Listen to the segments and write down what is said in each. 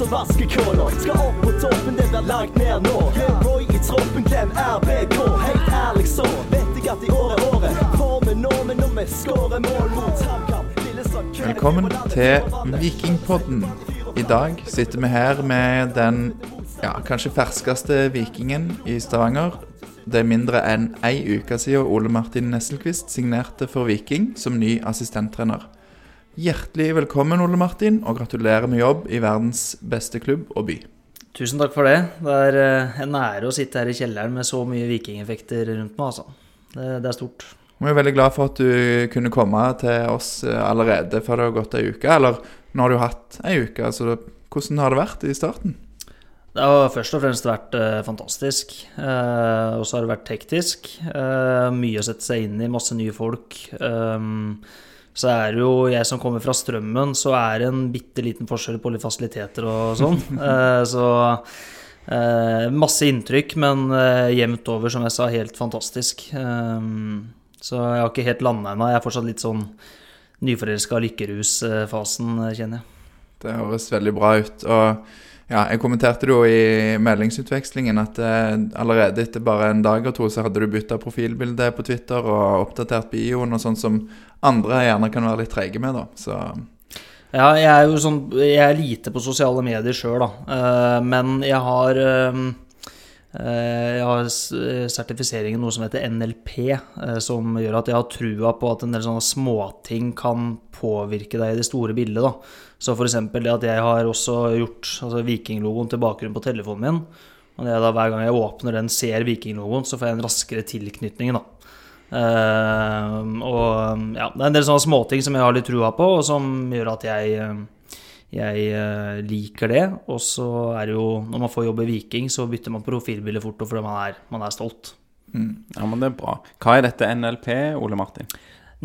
som vaskekåler. Skal opp på toppen, det blir langt ned nå. Roy i troppen, glem RBK. Helt ærlig så vet jeg at i år er året. Formen nå, men når vi skårer mål mot HamKam Velkommen til Vikingpodden. I dag sitter vi her med den ja, kanskje ferskeste vikingen i Stavanger. Det er mindre enn ei uke siden Ole Martin Nesselquist signerte for Viking som ny assistenttrener. Hjertelig velkommen, Ole Martin, og gratulerer med jobb i verdens beste klubb og by. Tusen takk for det. Det er eh, en ære å sitte her i kjelleren med så mye vikingeffekter rundt meg, altså. Det, det er stort. Vi er veldig glad for at du kunne komme til oss eh, allerede før det har gått ei uke. Eller nå har du hatt ei uke, altså hvordan har det vært i starten? Det har først og fremst vært eh, fantastisk. Eh, og så har det vært hektisk. Eh, mye å sette seg inn i, masse nye folk. Um, så er det jo jeg som kommer fra Strømmen, så er det en bitte liten forskjell på litt fasiliteter og sånn. Eh, så eh, masse inntrykk, men eh, jevnt over, som jeg sa, helt fantastisk. Så jeg har ikke helt landa ennå. Jeg er fortsatt litt sånn nyforelska lykkerusfasen, kjenner jeg. Det høres veldig bra ut. Og ja, jeg kommenterte det jo i meldingsutvekslingen at eh, allerede etter bare en dag og to så hadde du bytta profilbilde på Twitter og oppdatert bioen og sånn som andre gjerne kan være litt treige med, da. Så Ja, jeg er jo sånn Jeg er lite på sosiale medier sjøl, da. Eh, men jeg har eh, Jeg har sertifisering sertifiseringen noe som heter NLP, eh, som gjør at jeg har trua på at en del sånne småting kan påvirke deg i det store bildet, da. Så f.eks. det at jeg har også gjort altså vikinglogoen til bakgrunn på telefonen min. Og det er da hver gang jeg åpner den, ser vikinglogoen, så får jeg en raskere tilknytning, da. Eh, og ja, det er en del sånne småting som jeg har litt trua på, og som gjør at jeg, eh, jeg eh, liker det. Og så er det jo, når man får jobb i Viking, så bytter man profilbilde fort, fordi man er, man er stolt. Ja, men det er bra. Hva er dette NLP, Ole Martin?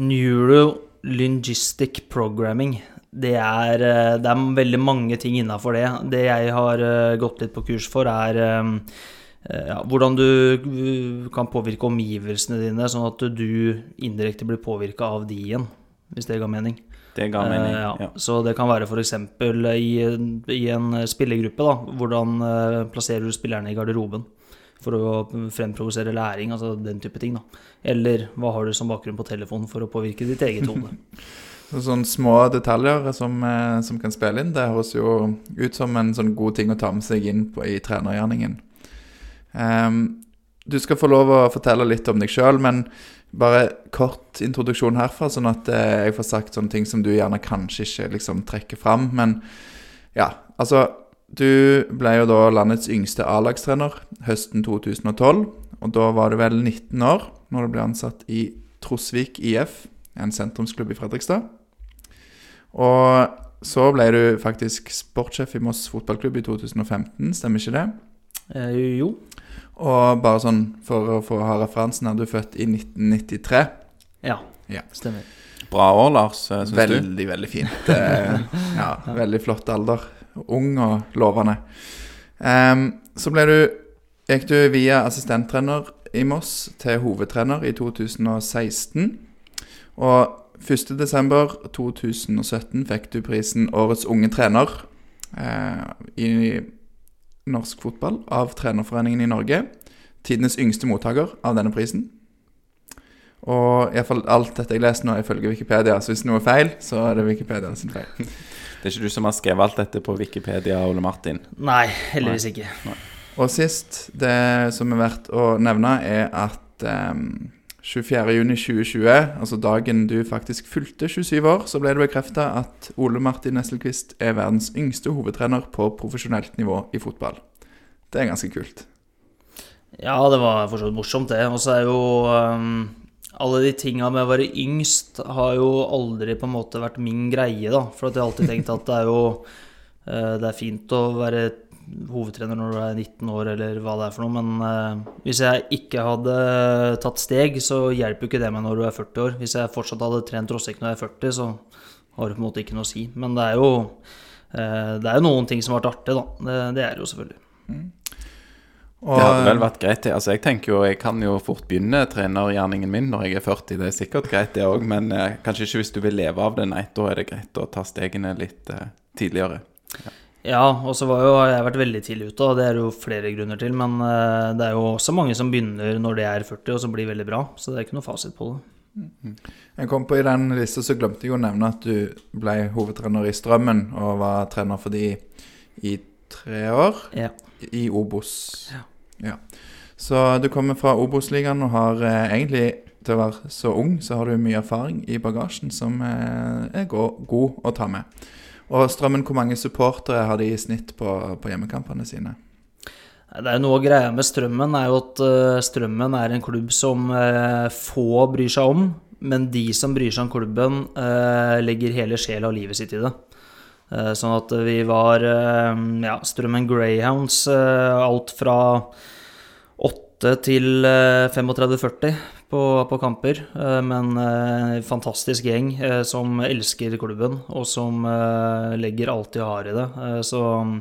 Neurolingistic Programming. Det er, eh, det er veldig mange ting innafor det. Det jeg har eh, gått litt på kurs for, er ja, hvordan du kan påvirke omgivelsene dine, sånn at du indirekte blir påvirka av de igjen, hvis det ga mening. Det ga mening. Eh, ja. Ja. Så det kan være f.eks. I, i en spillergruppe. da, Hvordan eh, plasserer du spillerne i garderoben for å fremprovosere læring, altså den type ting. da. Eller hva har du som bakgrunn på telefonen for å påvirke ditt eget hode. Så Sånne små detaljer som, eh, som kan spille inn, det høres jo ut som en sånn god ting å ta med seg inn på, i trenergjerningen. Um, du skal få lov å fortelle litt om deg sjøl, men bare kort introduksjon herfra, sånn at eh, jeg får sagt sånne ting som du gjerne kanskje ikke liksom trekker fram. Men ja, altså Du ble jo da landets yngste A-lagstrener høsten 2012. Og da var du vel 19 år når du ble ansatt i Trosvik IF, en sentrumsklubb i Fredrikstad. Og så ble du faktisk sportssjef i Moss fotballklubb i 2015, stemmer ikke det? Eh, jo. Og bare sånn for å få ha referansen er du født i 1993. Ja, Ja. stemmer. Bra år, Lars, syns du? Veldig, veldig fint. Eh, ja, veldig flott alder. Ung og lovende. Um, så ble du, gikk du via assistenttrener i Moss til hovedtrener i 2016. Og 1.12.2017 fikk du prisen Årets unge trener eh, i norsk fotball av Trenerforeningen i Norge. Tidenes yngste mottaker av denne prisen. Og i hvert fall alt dette jeg leser nå, er ifølge Wikipedia. Så hvis noe er feil, så er det Wikipedia sin feil. Det er ikke du som har skrevet alt dette på Wikipedia, Ole Martin? Nei, heldigvis ikke. Og sist, det som er verdt å nevne, er at um, 24.6.2020, altså dagen du faktisk fylte 27 år, så ble det bekrefta at Ole Martin Nesselquist er verdens yngste hovedtrener på profesjonelt nivå i fotball. Det er ganske kult. Ja, det var for så vidt morsomt, det. Og så er jo um, alle de tinga med å være yngst har jo aldri på en måte vært min greie, da. For jeg har alltid tenkt at det er jo uh, Det er fint å være hovedtrener når du er 19 år, eller hva det er for noe, men uh, hvis jeg ikke hadde tatt steg, så hjelper jo ikke det meg når du er 40 år. Hvis jeg fortsatt hadde trent Rossek når jeg er 40, så har det på en måte ikke noe å si. Men det er jo uh, det er jo noen ting som har vært artig, da. Det, det er det jo selvfølgelig. Og, Det hadde vel vært greit. Altså, jeg tenker jo, jeg kan jo fort begynne trenergjerningen min når jeg er 40. Det er sikkert greit, det òg, men eh, kanskje ikke hvis du vil leve av det. Nei, da er det greit å ta stegene litt eh, tidligere. Ja, og så har jeg vært veldig tidlig ute, og det er jo flere grunner til. Men eh, det er jo også mange som begynner når de er 40 og som blir veldig bra. Så det er ikke noe fasit på det. Jeg kom på I den lista så glemte jeg å nevne at du ble hovedtrener i Strømmen og var trener for de i tre år Ja. i Obos. Ja. Ja. Så du kommer fra Obos-ligaen og har eh, egentlig til å være så ung, så har du mye erfaring i bagasjen som eh, er go god å ta med. Og Strømmen, hvor mange supportere har de i snitt på, på hjemmekampene sine? Det er noe greia med Strømmen, er jo at eh, Strømmen er en klubb som eh, få bryr seg om. Men de som bryr seg om klubben, eh, legger hele sjela og livet sitt i det. Sånn at vi var ja, Strømmen Greyhounds, alt fra 8 til eh, 35-40 på, på kamper. Eh, Men eh, fantastisk gjeng eh, som elsker klubben, og som eh, legger alt de har i det. Eh, Så mm,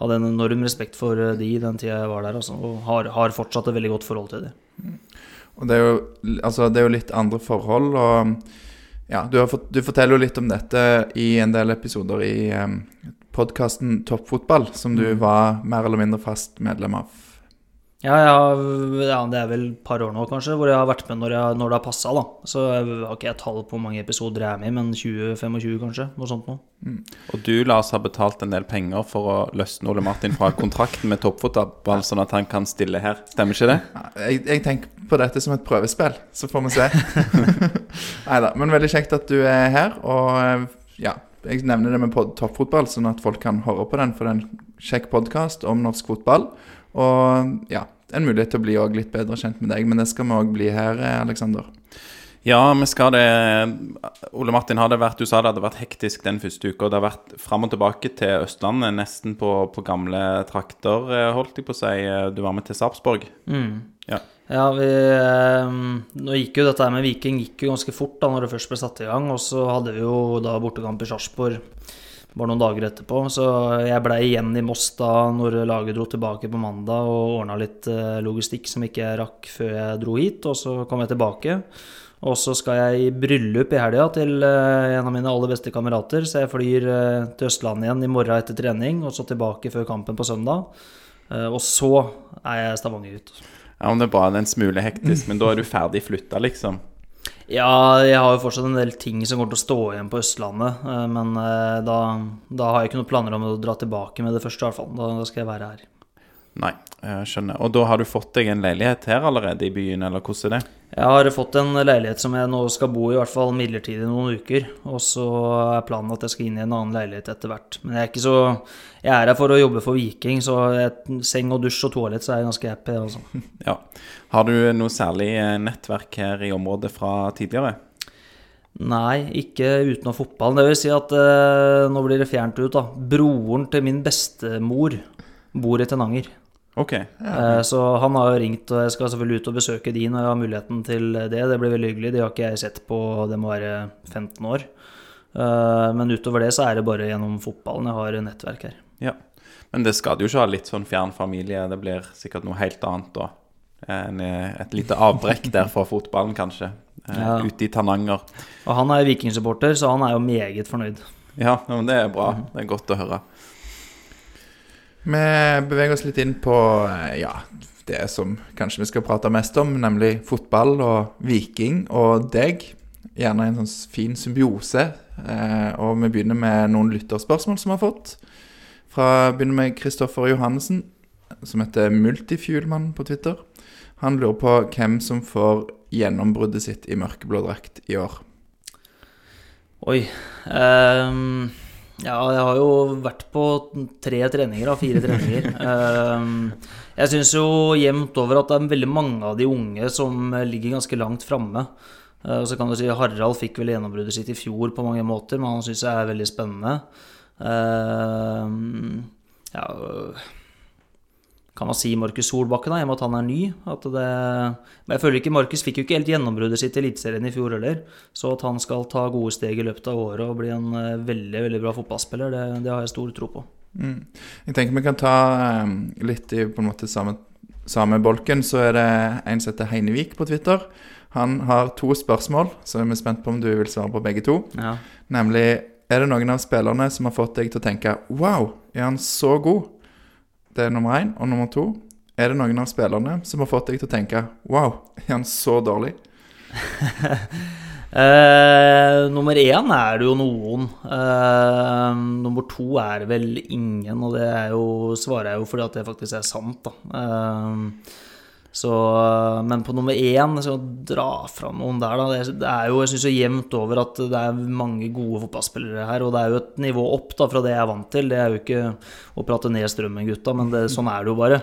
hadde en enorm respekt for eh, de den tida jeg var der, altså, og har, har fortsatt et veldig godt forhold til de. Og det er jo, altså, det er jo litt andre forhold, og ja, du, har fått, du forteller jo litt om dette i en del episoder i um, podkasten Toppfotball, som du var mer eller mindre fast medlem av. Ja, jeg har, ja, det er vel et par år nå, kanskje, hvor jeg har vært med når, jeg, når det har passa. Så jeg har ikke jeg tall på hvor mange episoder jeg er med i, men 20-25 kanskje, noe sånt noe. Og du, Lars, har betalt en del penger for å løsne Ole Martin fra kontrakten med toppfotball, sånn at han kan stille her. Stemmer ikke det? Jeg, jeg tenker på dette som et prøvespill, så får vi se. Nei da, men veldig kjekt at du er her, og eh, ja. Jeg nevner det med toppfotball, sånn at folk kan høre på den, for det er en kjekk podkast om norsk fotball. Og ja, en mulighet til å bli litt bedre kjent med deg, men det skal vi òg bli her, eh, Aleksander. Ja, vi skal det. Ole Martin, har det vært, du sa det hadde vært hektisk den første uka. Det har vært fram og tilbake til Østlandet, nesten på, på gamle trakter, eh, holdt jeg på å si. Du var med til Sarpsborg. Ja. Ja, vi, eh, nå gikk jo dette her med Viking gikk jo ganske fort da når det først ble satt i gang. Og så hadde vi jo da bortekamp i Sarpsborg bare noen dager etterpå. Så jeg blei igjen i Moss da når laget dro tilbake på mandag og ordna litt eh, logistikk som ikke jeg rakk før jeg dro hit. Og så kom jeg tilbake. Og så skal jeg i bryllup i helga til eh, en av mine aller beste kamerater. Så jeg flyr eh, til Østlandet igjen i morgen etter trening, og så tilbake før kampen på søndag. Og så er jeg Stavanger ut. Ja, om det er bra, er en smule hektisk, men da er du ferdig flytta, liksom. Ja, jeg har jo fortsatt en del ting som kommer til å stå igjen på Østlandet. eh, Men eh, da, da har jeg ikke noen planer om å dra tilbake med det første, i hvert fall. Da, da skal jeg være her. Nei, jeg skjønner. Og da har du fått deg en leilighet her allerede i byen, eller hvordan er det? Jeg har fått en leilighet som jeg nå skal bo i, i hvert fall midlertidig noen uker. Og så er planen at jeg skal inn i en annen leilighet etter hvert. Men jeg er ikke så Jeg er her for å jobbe for Viking, så et, seng og dusj og toalett, så er jeg ganske happy, altså. Ja. Har du noe særlig eh, nettverk her i området fra tidligere? Nei, ikke utenom fotballen. Det vil si at eh, nå blir det fjernt ut, da. Broren til min bestemor bor i Tenanger. Ok. Ja. Så han har jo ringt, og jeg skal selvfølgelig ut og besøke de når jeg har muligheten til det. Det blir veldig hyggelig. De har ikke jeg sett på, det må være 15 år. Eh, Men utover det så er det bare gjennom fotballen jeg har nettverk her. Ja. Men det skal jo ikke ha litt sånn fjern familie. Det blir sikkert noe helt annet da. En, eh, et lite avbrekk der fra fotballen, kanskje. Eh, Ja. Ute i Tananger. Og han er vikingsupporter, så han er jo meget fornøyd. Ja, men det er bra. Det er godt å høre. Vi beveger oss litt inn på eh, ja, det som kanskje vi skal prate mest om, nemlig fotball og Viking og deg. Gjerne en sånn fin symbiose. Eh, og vi begynner med noen lytterspørsmål som vi har fått. Fra, begynner med Kristoffer Johannessen, som heter Multifuelmann på Twitter. Han lurer på hvem som får gjennombruddet sitt i mørkeblå drakt i år. Oi. ehm, ja, jeg har jo vært på tre treninger, da. Fire treninger. Ehm, jeg syns jo jevnt over at det er veldig mange av de unge som ligger ganske langt framme. Eh, så kan du si Harald fikk vel gjennombruddet sitt i fjor på mange måter, men han syns jeg er veldig spennende. Ehm, ja kan man si Markus Solbakken, da, i og med at han er ny. At det, men jeg føler ikke Markus fikk jo ikke helt gjennombruddet sitt i Eliteserien i fjor heller. Så at han skal ta gode steg i løpet av året og bli en eh, veldig veldig bra fotballspiller, det, det har jeg stor tro på. Mm. Jeg tenker vi kan ta eh, litt i på en måte samme, samme bolken. Så er det en som heter Heinevik på Twitter. Han har to spørsmål, så er vi spent på om du vil svare på begge to. Ja. Nemlig Er det noen av spillerne som har fått deg til å tenke Wow, er han så god? Det er nummer én. Og nummer to Er det noen av spillerne som har fått deg til å tenke Wow, er han så dårlig? Eh, nummer én er det jo noen. Eh, nummer to er det vel ingen, og det jo, svarer jeg jo fordi at det faktisk er sant, da. Eh, så, men på nummer én, så dra fram noen der, da. Det, er jo, jeg synes, jevnt over at det er mange gode fotballspillere her, og det er jo et nivå opp da fra det jeg er vant til. Det er jo ikke å prate ned strømmen, gutta, men det, sånn er det jo bare.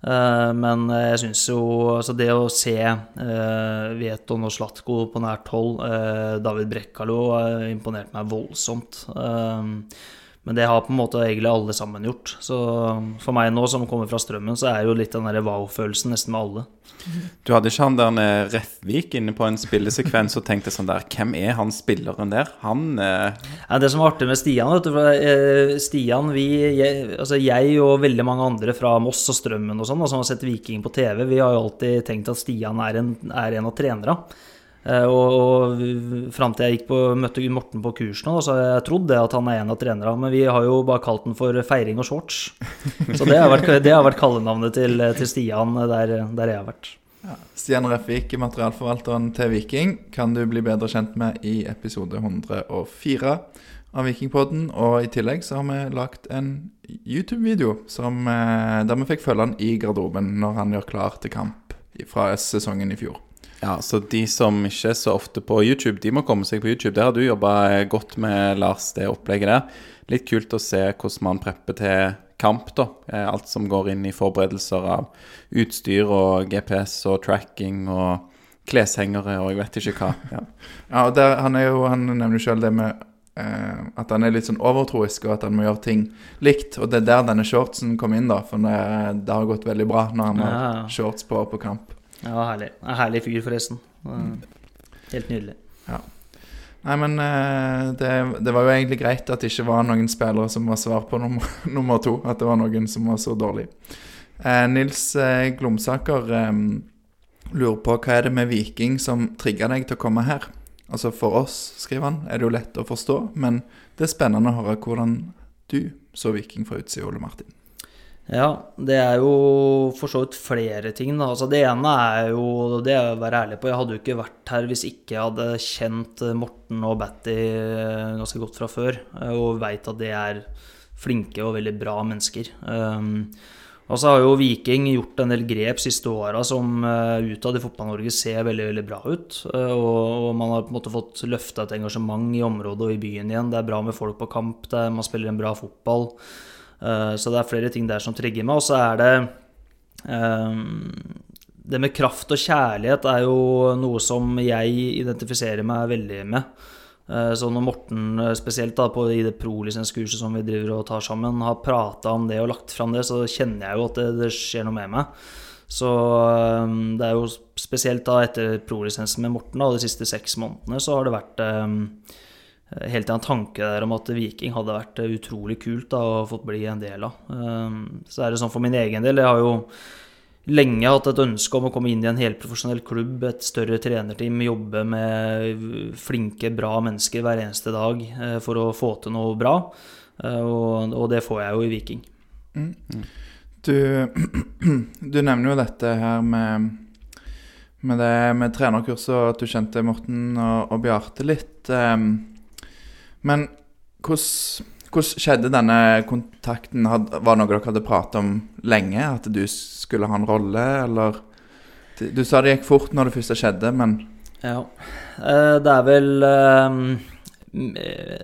Uh, men jeg syns jo altså det å se uh, Veton og Slatko på nært hold uh, David Brekkalo imponerte imponert meg voldsomt. Men det har på en måte egentlig alle sammen gjort. Så for meg nå som kommer fra Strømmen, så er jo litt den der wow-følelsen nesten med alle. Du hadde ikke han der Refvik inne på en spillesekvens og tenkte sånn der Hvem er han spilleren der? Han eh... ja, Det som var artig med Stian, vet du for Stian, vi, jeg, altså jeg og veldig mange andre fra Moss og Strømmen og sånn, som har sett Viking på TV, vi har jo alltid tenkt at Stian er en, er en av trenerne. Og, og fram til jeg gikk på, møtte Morten på kurs nå, så jeg trodd det at han er en av trenerne. Men vi har jo bare kalt den for Feiring og shorts. Så det har vært, det har vært kallenavnet til, til Stian der, der, jeg har vært. Ja. Stian Refvik, materialforvalteren til Viking, kan du bli bedre kjent med i episode 104 av Vikingpodden. Og i tillegg så har vi lagt en YouTube-video der vi fikk følge han i garderoben når han gjør klar til kamp fra sesongen i fjor. Ja, så de som ikke er så ofte på YouTube, de må komme seg på YouTube. Der har du jobba godt med, Lars, det opplegget der. Litt kult å se hvordan man prepper til kamp, da. Alt som går inn i forberedelser av utstyr og GPS og tracking og kleshengere og jeg vet ikke hva. Ja, ja og der, han, er jo, han nevner jo sjøl det med eh, at han er litt sånn overtroisk, og at han må gjøre ting likt. Og det er der denne shortsen kom inn, da. For det, det har gått veldig bra når han har shorts på på kamp. Ja, herlig. En herlig fyr, forresten. Helt nydelig. Ja. Nei, men det, det, var jo egentlig greit at det ikke var noen spillere som var svar på nummer, nummer to. At det var noen som var så dårlig. Eh, Nils eh, Glomsaker eh, lurer på hva er det med Viking som trigger deg til å komme her? Altså For oss, skriver han, er det jo lett å forstå, men det er spennende å høre hvordan du så Viking fra utsida, Ole Martin. Ja, det er jo for så vidt flere ting. Da. Altså, det ene er jo det er å være ærlig på. Jeg hadde jo ikke vært her hvis ikke jeg hadde kjent Morten og Batty ganske godt fra før, og veit at det er flinke og veldig bra mennesker. Um, og så har jo Viking gjort en del grep siste åra som uh, utad i Fotball-Norge ser veldig veldig bra ut. Uh, og, og, man har på en måte fått løfta et engasjement i området og i byen igjen. Det er bra med folk på kamp, er, man spiller en bra fotball. Uh, så det er flere ting der som trigger meg. Og så er det Det med kraft og kjærlighet er jo noe som jeg identifiserer meg veldig med. Så når Morten spesielt da, på, i det pro-lisenskurset som vi driver og tar sammen, har prata om det og lagt fram det, så kjenner jeg jo at det, det skjer noe med meg. Så det er jo spesielt da etter pro-lisensen med Morten, da, de siste seks månedene, så har det vært um, helt en tanke der om at Viking hadde vært utrolig kult da, og fått bli en del av. Um, så er det sånn for min egen del, jeg har jo lenge hatt et ønske om å komme inn i en helprofesjonell klubb, et større trenerteam, jobbe med flinke, bra mennesker hver eneste dag eh, for å få til noe bra. Eh, og, og det får jeg jo i Viking. Mm. Du, du, nevner jo dette her med, med det med trenerkurset, og at du kjente Morten og, og Bjarte litt. Um, men hvordan hvordan skjedde denne kontakten? Var det noe dere hadde pratet om lenge? At du skulle ha en rolle, eller Du sa det gikk fort når det første skjedde, men Ja. Eh, det er vel eh,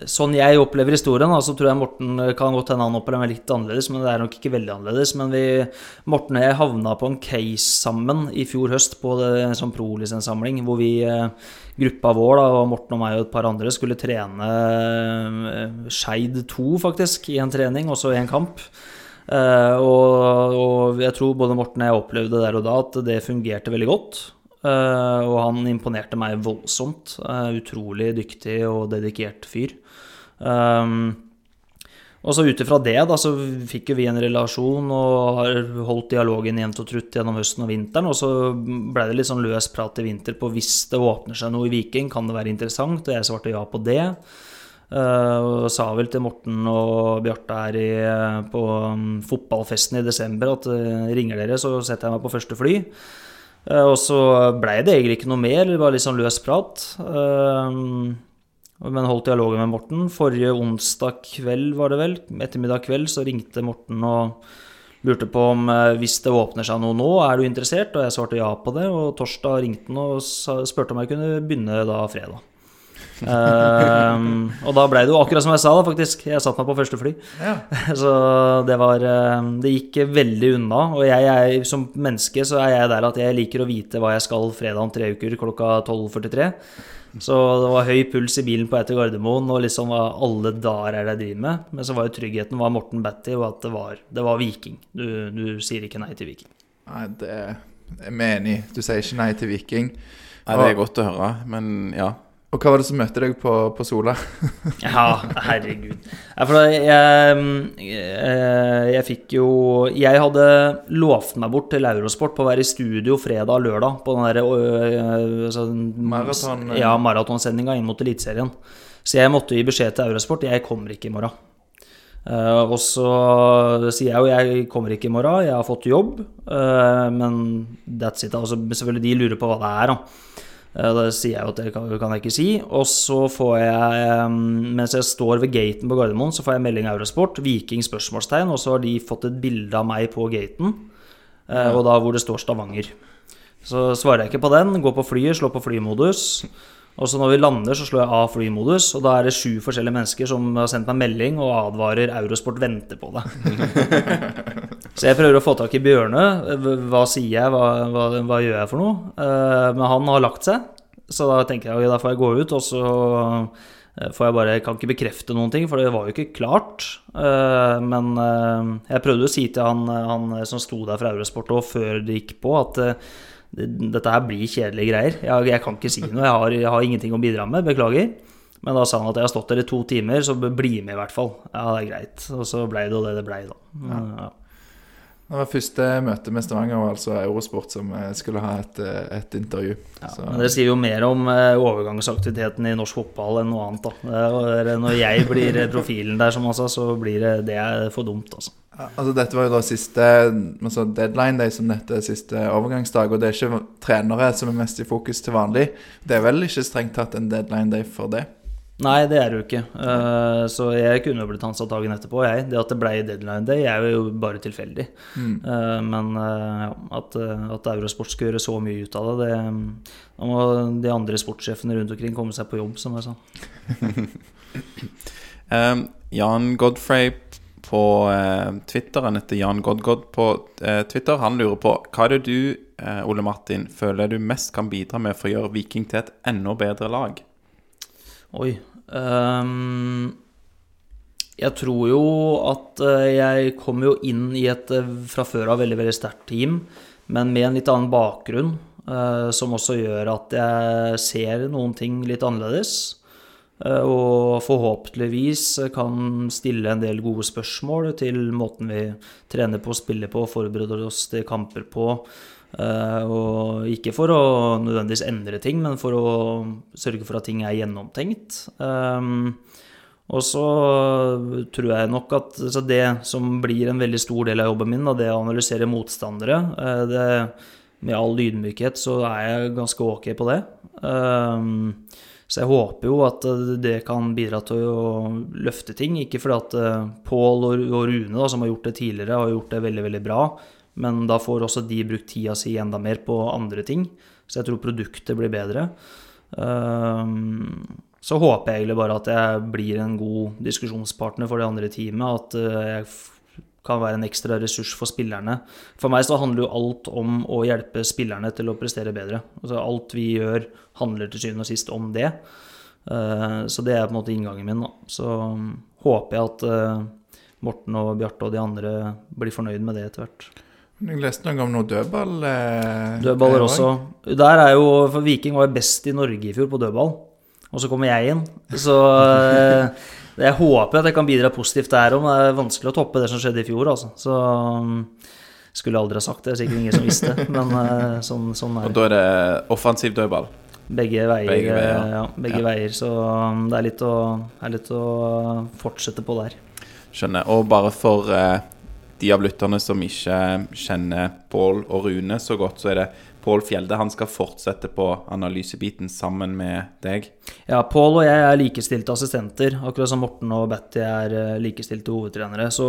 Sånn jeg opplever historien, så tror jeg Morten kan godt hende han opplever litt annerledes, men det er nok ikke veldig annerledes. Men vi, Morten og jeg havna på en case sammen i fjor høst på en sånn pro-lisenssamling, hvor vi eh, gruppa vår, da, og Morten og meg og et par andre, skulle trene uh, Skeid 2, faktisk, i en trening, også i en kamp. Uh, og, og, jeg tror både Morten og jeg opplevde der og da at det fungerte veldig godt. Uh, og han imponerte meg voldsomt. utrolig dyktig og dedikert fyr. Um, og så ut ifra det, da, så fikk jo vi en relasjon og har holdt dialogen jevnt og trutt gjennom høsten og vinteren. Og så ble det litt sånn løs prat i vinter på hvis det åpner seg noe i Viking, kan det være interessant? Og jeg svarte ja på det. Eh, og sa vel til Morten og Bjarte her i, eh, på um, fotballfesten i desember at eh, ringer dere, så setter jeg meg på første fly. Og så blei det egentlig ikke noe mer, det var litt sånn løs prat. Eh, men holdt dialogen med Morten. Forrige onsdag kveld, var det vel, ettermiddag kveld, så ringte Morten og lurte på om eh, hvis det åpner seg noe nå, er du interessert? Og jeg svarte ja på det. Og torsdag ringte han og spurte om jeg kunne begynne da fredag. um, og da ble det jo akkurat som jeg sa, da, faktisk. Jeg satte meg på første fly. Ja. Så det var eh, Det gikk veldig unna. Og jeg, jeg, som menneske så er jeg der at jeg liker å vite hva jeg skal fredag om tre uker klokka 12.43. Så det var høy puls i bilen på vei til Gardermoen, og liksom var alle dager er det jeg driver med. Men så var jo tryggheten var Morten Batty, og at det var, det var Viking. Du, du sier ikke nei til Viking. Nei, det er menig enig. Du sier ikke nei til Viking. Nei, det er godt å høre, men ja. Og hva var det som møtte deg på, på Sola? Ja, herregud. Jeg, jeg, jeg fikk jo Jeg hadde lovt meg bort til Eurosport på å være i studio fredag og lørdag på den der øh, altså, Maraton, øh. Ja, maratonsendinga inn mot Eliteserien. Så jeg måtte gi beskjed til Eurosport jeg kommer ikke i morgen. Eh, og så sier jeg jo jeg kommer ikke i morgen, jeg har fått jobb. eh, men that's it. Altså, selvfølgelig de lurer på hva det er. da. Eh, Da sier jeg jo at det kan, kan jeg ikke si. Og så får jeg, eh, mens jeg står ved gaten på Gardermoen, så får jeg melding av Eurosport, Viking spørsmålstegn, og så har de fått et bilde av meg på gaten, eh, og da hvor det står Stavanger. Så svarer jeg ikke på den, går på flyet, slår på flymodus. Og så når vi lander, så slår jeg av flymodus, og da er det sju forskjellige mennesker som har sendt meg melding og advarer Eurosport venter på det. Så jeg prøver å få tak i Bjørne. Hva sier jeg, hva, hva, hva gjør jeg for noe? Uh, Men han har lagt seg, så da tenker jeg ok, da får jeg gå ut, og så eh, får jeg bare Jeg kan ikke bekrefte noen ting, for det var jo ikke klart. Uh, Men uh, jeg prøvde å si til han, han som sto der fra Eurosport òg, før det gikk på, at dette her blir kjedelige greier. Jeg, jeg kan ikke si noe, jeg har, jeg har ingenting å bidra med, beklager. Men da sa han at jeg har stått der i to timer, så bli med i hvert fall. Ja, det er greit. Og så blei det jo det det blei, da. Ja. Det var første møte med Stavanger, altså Eurosport, som eh, skulle ha et, eh, et intervju. Ja, Så- men Det sier jo mer om eh, overgangsaktiviteten i norsk fotball enn noe annet. da. Når jeg blir profilen der, som han så blir det, det for dumt. altså. Altså, dette var jo da siste altså deadline day som dette siste overgangsdag, og det er ikke trenere som er mest i fokus til vanlig. Det er vel ikke strengt tatt en deadline day for det? Nei, det er det jo ikke. Uh, så jeg kunne jo blitt ansatt dagen etterpå, jeg. Det at det ble deadline day, er jo bare tilfeldig. Eh, men uh, ja, at, at Eurosport skal gjøre så mye ut av det, det Da må de andre sportssjefene rundt omkring komme seg på jobb, som jeg sa. Um, Jan Godfrey på Twitter, han heter Jan Godgod på Twitter, han lurer på hva er det du, Ole Martin, føler du mest kan bidra med for å gjøre Viking til et enda bedre lag? Oi. Um, jeg tror jo at eh, jeg kom jo inn i et eh, fra før av veldig, veldig sterkt team, men med en litt annen bakgrunn, uh, som også gjør at jeg ser noen ting litt annerledes. Uh, Og forhåpentligvis kan stille en del gode spørsmål til måten vi trener på, spiller på, forbereder oss til kamper på. Eh, og ikke for å nødvendigvis endre ting, men for å sørge for at ting er gjennomtenkt. Um, og så tror jeg nok at så det som blir en veldig stor del av jobben min, det å analysere motstandere eh, det, Med all ydmykhet så er jeg ganske ok på det. Så jeg håper jo at det kan bidra til å løfte ting. Ikke fordi at eh, Pål og Rune, da, som har gjort det tidligere, har gjort det veldig, veldig bra. Men da får også de brukt tida si enda mer på andre ting. Så jeg tror produktet blir bedre. Ehm, Så håper jeg egentlig bare at jeg blir en god diskusjonspartner for det andre teamet. At eh, jeg kan være en ekstra ressurs for spillerne. For meg så handler jo alt om å hjelpe spillerne til å prestere bedre. Altså alt vi gjør, handler til syvende og sist om det. Eh, Så det er på en måte inngangen min. Så mm, håper jeg at eh, Morten og Bjarte og de andre blir fornøyd med det etter hvert. Jeg leste noe om noe dødball. Eh, Dødballer også. Der er jo, for Viking var jo best i Norge i fjor på dødball, og så kommer jeg inn. Så eh, jeg håper at jeg kan bidra positivt der òg, men det er vanskelig å toppe det som skjedde i fjor, altså. Så mm, skulle jeg aldri ha sagt det, det er sikkert ingen som visste, men eh, sånn, sånn er Og da er det offensiv dødball. Begge veier. Begge veier, ja, begge Ja. veier. Så um, det er litt, å, er litt å fortsette på der. Skjønner. Og bare for eh, de av lytterne som ikke kjenner Pål og Rune så godt, så er det Pål Fjelde. Han skal fortsette på analysebiten sammen med deg. Ja, Pål og jeg er likestilte assistenter, akkurat som Morten og Betty er eh, likestilte hovedtrenere. Så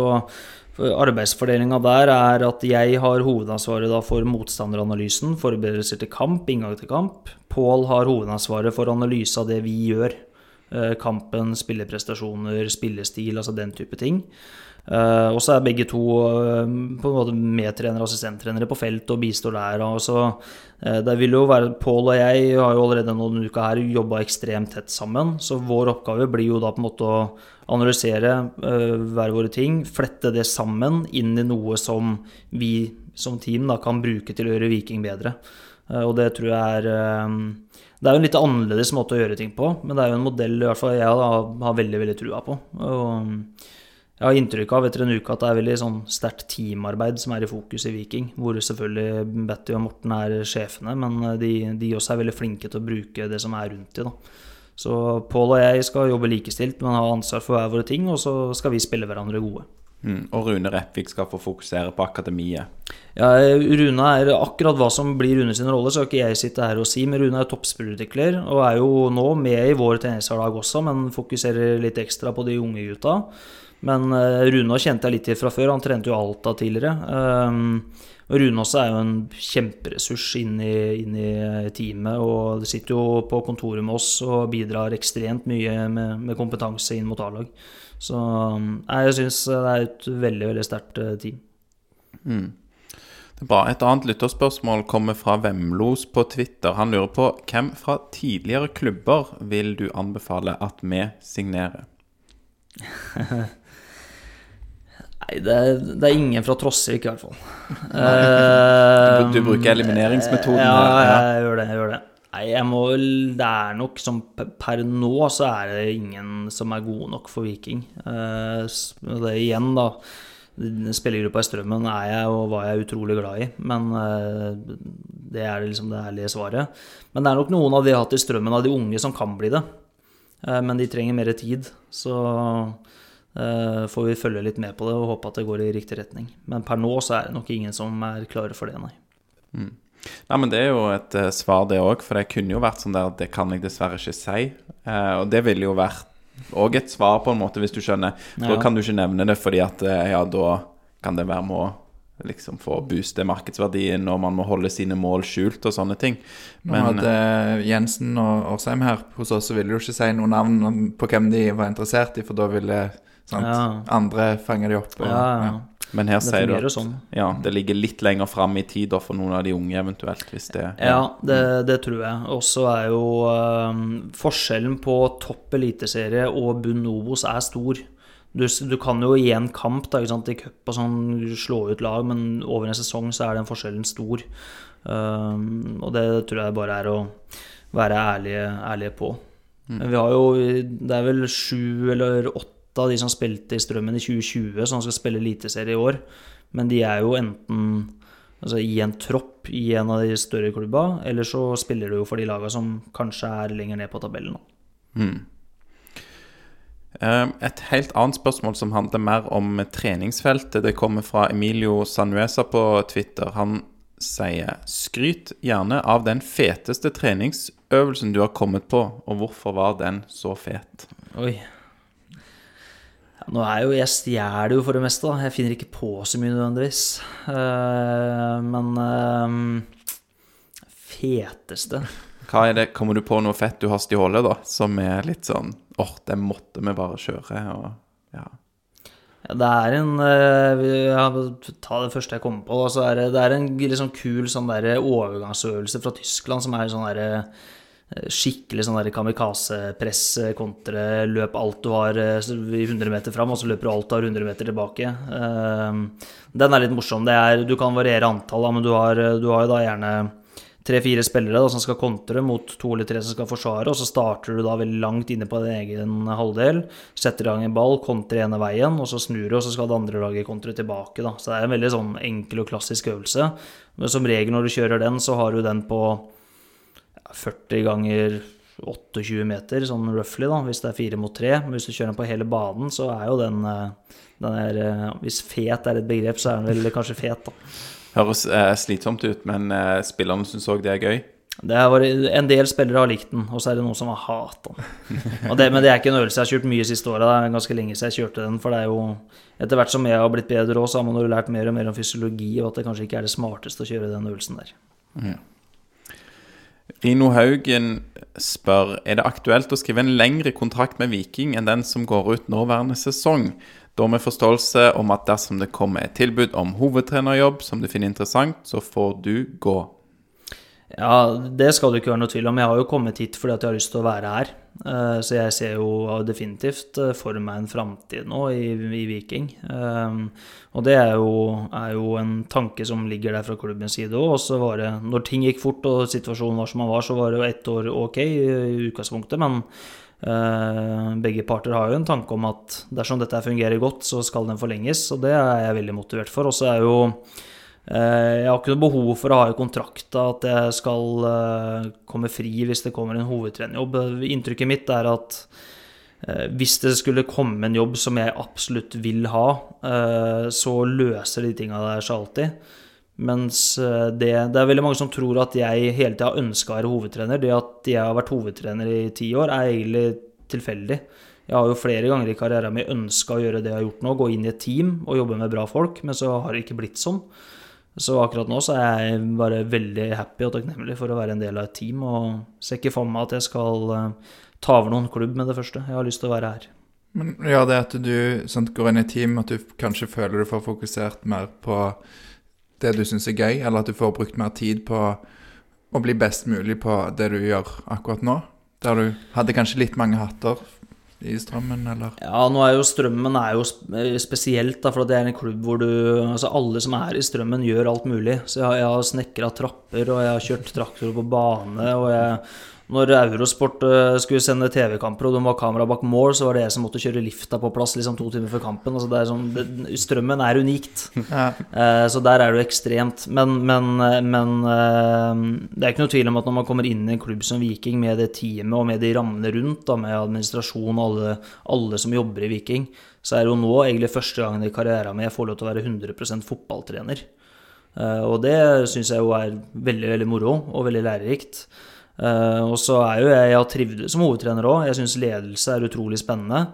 arbeidsfordelinga der er at jeg har hovedansvaret da for motstanderanalysen, forberedelser til kamp, inngang til kamp. Pål har hovedansvaret for analyse av det vi gjør. Eh, Kampen, spilleprestasjoner, spillestil, altså den type ting. Eh, og så er begge to uh, på en måte medtrenere og assistenttrenere på felt og bistår der. Og så, uh, det vil jo være Pål og jeg har jo allerede noen uker her jobba ekstremt tett sammen. Så vår oppgave blir jo da på en måte å analysere eh, hver våre ting, flette det sammen inn i noe som vi som team da kan bruke til å gjøre Viking bedre. Eh, og det tror jeg er eh, Det er jo en litt annerledes måte å gjøre ting på, men det er jo en modell i hvert fall jeg da, har veldig, veldig trua på. Og jeg har inntrykk av etter en uke at det er veldig sånn sterkt teamarbeid som er i fokus i Viking. Hvor selvfølgelig Betty og Morten er sjefene, men de, de også er veldig flinke til å bruke det som er rundt de. da. Så Pål og jeg skal jobbe likestilt, men ha ansvar for hver våre ting, og så skal vi spille hverandre gode. Mm. Og Rune Repvik skal få fokusere på akademiet. Ja, Rune er akkurat hva som blir Rune sin rolle, skal ikke jeg sitte her og si. Men Rune er toppspillerutvikler og er jo nå med i vår treningshverdag også, men fokuserer litt ekstra på de unge gutta. Men eh, Rune kjente jeg litt til fra før, han trente jo Alta tidligere. Um, og Rune også er jo en kjemperessurs inn i, inn i teamet, og sitter jo på kontoret med oss og bidrar ekstremt mye med, med kompetanse inn mot A-lag. Så um, jeg syns det er et veldig, veldig sterkt team. team. Det er bra. Et annet lytterspørsmål kommer fra Vemlos på Twitter. Han lurer på hvem fra tidligere klubber vil du anbefale at vi signerer? Det det er ingen fra Trossvik, i hvert fall. Du, du bruker elimineringsmetoden ja, her. Ja. jeg gjør det. jeg gjør det. Nei, jeg må vel Det er nok som per- nå så er det ingen som er gode nok for Viking. Uh, det igjen, da. Spillergruppa i Strømmen er jeg og var jeg utrolig glad i, men eh, det er liksom det ærlige svaret. Men det er nok noen av de jeg har hatt i Strømmen, av de unge, som kan bli det. Eh, men de trenger mer tid. Så eh, får vi følge litt med på det og håpe at det går i riktig retning. Men per nå så er det nok ingen som er klare for det, nei. Nei, men Det er jo et uh, svar, det òg. For det kunne jo vært sånn der Det kan jeg dessverre ikke si. Uh, og det ville jo vært òg et svar, på en måte, hvis du skjønner. Da Ja. kan du ikke nevne det, fordi at uh, ja, da kan det være med å liksom få booste markedsverdien når man må holde sine mål skjult og sånne ting. Nå hadde Jensen og Årsheim her hos oss, så ville jo ikke si noen navn på hvem de var interessert i, for da ville. Andre fanger de opp. Og, Ja, ja. ja. Men her Det sier du at sånn. ja, det ligger litt lenger fram i tid for noen av de unge, eventuelt. Hvis det Ja, det, det tror jeg. Og så er jo øh, forskjellen på topp eliteserie og bunn Obos er stor. Du, du kan jo i en kamp da, ikke sant, i cup og sånn slå ut lag, men over en sesong så er den forskjellen stor. Um, og det tror jeg bare er å være ærlige, ærlige på. Men vi har jo Det er vel sju eller åtte av de som spilte i Strømmen i 2020, som skal spille eliteserie i år. Men de er jo enten altså, i en tropp i en av de større klubba, eller så spiller du jo for de laga som kanskje er lenger ned på tabellen. Eh, Et helt annet spørsmål som handler mer om treningsfeltet. Det kommer fra Emilio Sanuesa på Twitter. Han sier skryt gjerne av den feteste treningsøvelsen du har kommet på, og hvorfor var den så fet? Oi. Nå er jo Jeg stjeler jo for det meste, da. Jeg finner ikke på så mye nødvendigvis. Uh, men uh, feteste Hva er det, Kommer du på noe fett du har stjålet, da, som er litt sånn åh, det måtte vi bare kjøre, og ja. Det er en eh, ja, Ta det første jeg kommer på. Da, så er det, det er en liksom kul sånn der overgangsøvelse fra Tyskland som er sånn der, eh, skikkelig sånn kamikaze-press eh, kontre løp alt du har eh, i 100 meter fram, og så løper du alt du har 100 meter tilbake. Eh, Den er litt morsom. Det er, du kan variere antall, da, men du har, du har jo da gjerne tre-fire spillere da, som skal kontre mot to eller tre som skal forsvare, og så starter du da veldig langt inne på din egen halvdel, setter i gang en ball, kontrer ene veien, og så snur du, og så skal det andre laget kontre tilbake. Da. Så det er en veldig sånn enkel og klassisk øvelse. Men som regel når du kjører den, så har du den på 40 ganger 28 meter, sånn roughly, da, hvis det er fire mot tre. Men hvis du kjører den på hele banen, så er jo den, eh, den er, eh, Hvis fet er et begrep, så er den vel kanskje fet, da. Høres eh, slitsomt ut, men eh, spillerne syns òg det er gøy. Det har vært, en del spillere har likt den, og så er det noen som har hatt den. Det, men det er ikke en øvelse jeg har kjørt mye siste året. Det er ganske lenge siden jeg kjørte den. For det er jo Etter hvert som jeg har blitt bedre òg, så har man jo lært mer og mer om fysiologi, og at det kanskje ikke er det smarteste å kjøre den øvelsen der. Rino Haugen spør er det aktuelt å skrive en lengre kontrakt med Viking enn den som går ut nåværende sesong, da med forståelse om at dersom det kommer et tilbud om hovedtrenerjobb som du finner interessant, så får du gå. Ja, det skal det ikke være noe tvil om. Jeg har jo kommet hit fordi at jeg har lyst til å være her. Eh, Så jeg ser jo definitivt eh, for meg en framtid nå i, i Viking. Eh, Og det er jo, er jo en tanke som ligger der fra klubbens side òg. Og så var det, når ting gikk fort og situasjonen var som den var, så var det jo ett år ok i utgangspunktet. Men begge parter har jo en tanke om at dersom dette fungerer godt, så skal den forlenges. Og det er jeg veldig motivert for. Og så er jo Jeg har ikke noe behov for å ha i kontrakta at jeg skal eh, komme fri hvis det kommer en hovedtrenerjobb. Inntrykket mitt er at eh, hvis det skulle komme en jobb som jeg absolutt vil ha, eh, så løser de tinga der seg alltid. Mens eh, det, det er veldig mange som tror at jeg hele tida har ønska å være hovedtrener. Det at jeg har vært hovedtrener i ti år, er egentlig tilfeldig. Jeg har jo flere ganger i karrieren min ønska å gjøre det jeg har gjort nå, gå inn i et team og jobbe med bra folk, men så har det ikke blitt sånn. Så akkurat nå så er jeg bare veldig happy og takknemlig for å være en del av et team, og ser ikke for meg at jeg skal eh, ta over noen klubb med det første. Jeg har lyst til å være her. Men ja, det at du sant, går inn i team, at du kanskje føler du får fokusert mer på det du syns er gøy, eller at du får brukt mer tid på å bli best mulig på det du gjør akkurat nå? Der du hadde kanskje litt mange hatter i strømmen, eller? Ja, nå er jo Strømmen er jo eh, spesielt, da, for det er en klubb hvor du Altså, alle som er i Strømmen, gjør alt mulig. Så jeg, jeg har snekra trapper, og jeg har kjørt traktor på bane, og jeg når Eurosport eh, skulle sende TV-kamper og de var kamera bak mål, så var det jeg som måtte kjøre lifta på plass liksom to timer før kampen. Altså det er sånn, det, strømmen er unikt. Ja. Eh, Så der er det jo ekstremt. Men, men, men eh, det er ikke noe tvil om at når man kommer inn i en klubb som Viking, med det teamet og med de rammene rundt, da, med administrasjon og alle, alle som jobber i Viking, så er det jo nå egentlig første gangen i karrieren min jeg får lov til å være 100 fotballtrener. Eh, Og det syns jeg jo er veldig, veldig moro og veldig lærerikt. Eh, Og så er jo jeg, jeg trivdes som hovedtrener òg. Jeg syns ledelse er utrolig spennende.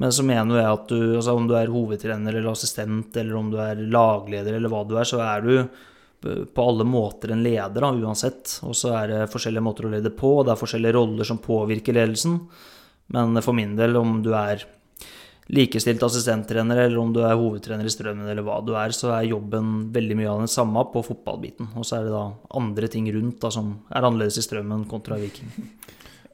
Men så mener jeg at du, altså om du er hovedtrener eller assistent, eller om du er lagleder eller hva du er, så er du på alle måter en leder, da, uansett. Og så er det forskjellige måter å lede på, og det er forskjellige roller som påvirker ledelsen. Men for min del, om du er likestilt assistenttrener, eller om du er hovedtrener i Strømmen, eller hva du er, så er jobben veldig mye av den samme på fotballbiten. Og så er det da andre ting rundt da, som er annerledes i Strømmen kontra Viking.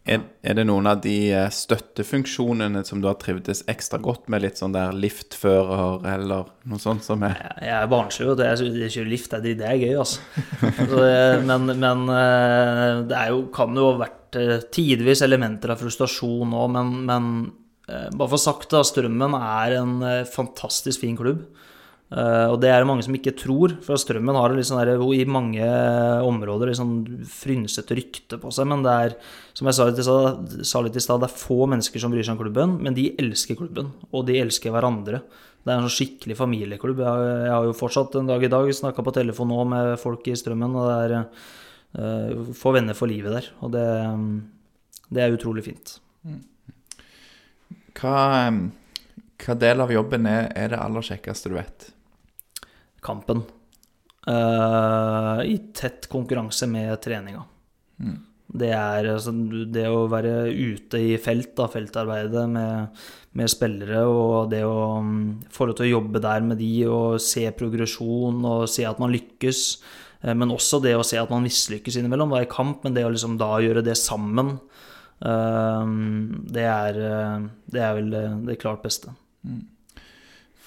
Er, er det noen av de eh, støttefunksjonene som du har trivdes ekstra godt med? Litt sånn der liftfører eller noe sånt som er Jeg jeg er barnslig, vet det er, jeg kjører lift, det er, det er gøy, altså. Så, men, men eh, det jo, kan jo ha vært eh, tidvis elementer av frustrasjon òg, men, men eh, bare for sagt, da, Strømmen er en eh, fantastisk fin klubb. Uh, og det er det mange som ikke tror, for Strømmen har liksom der, i mange områder sånn frynsete rykte på seg. Men det er, som jeg sa litt, i stad- sa litt i stad, det er få mennesker som bryr seg om klubben, men de elsker klubben, og de elsker hverandre. Det er en sånn skikkelig familieklubb. Jeg, har- jeg har jo fortsatt en dag i dag snakka på telefon nå med folk i Strømmen, og det er uh, Få venner for livet der. Og det, det er utrolig fint. Hva, hva del av jobben er, er det aller kjekkeste du vet? Kampen. Uh, I tett konkurranse med treninga. Det er altså, det å være ute i felt, da, feltarbeidet med, med spillere, og det å mm, få lov til å jobbe der med de og se progresjon og se at man lykkes. Eh, Men også det å se at man mislykkes innimellom, da i kamp, men det å liksom da gjøre det sammen, det er, eh, det er vel det, klart beste.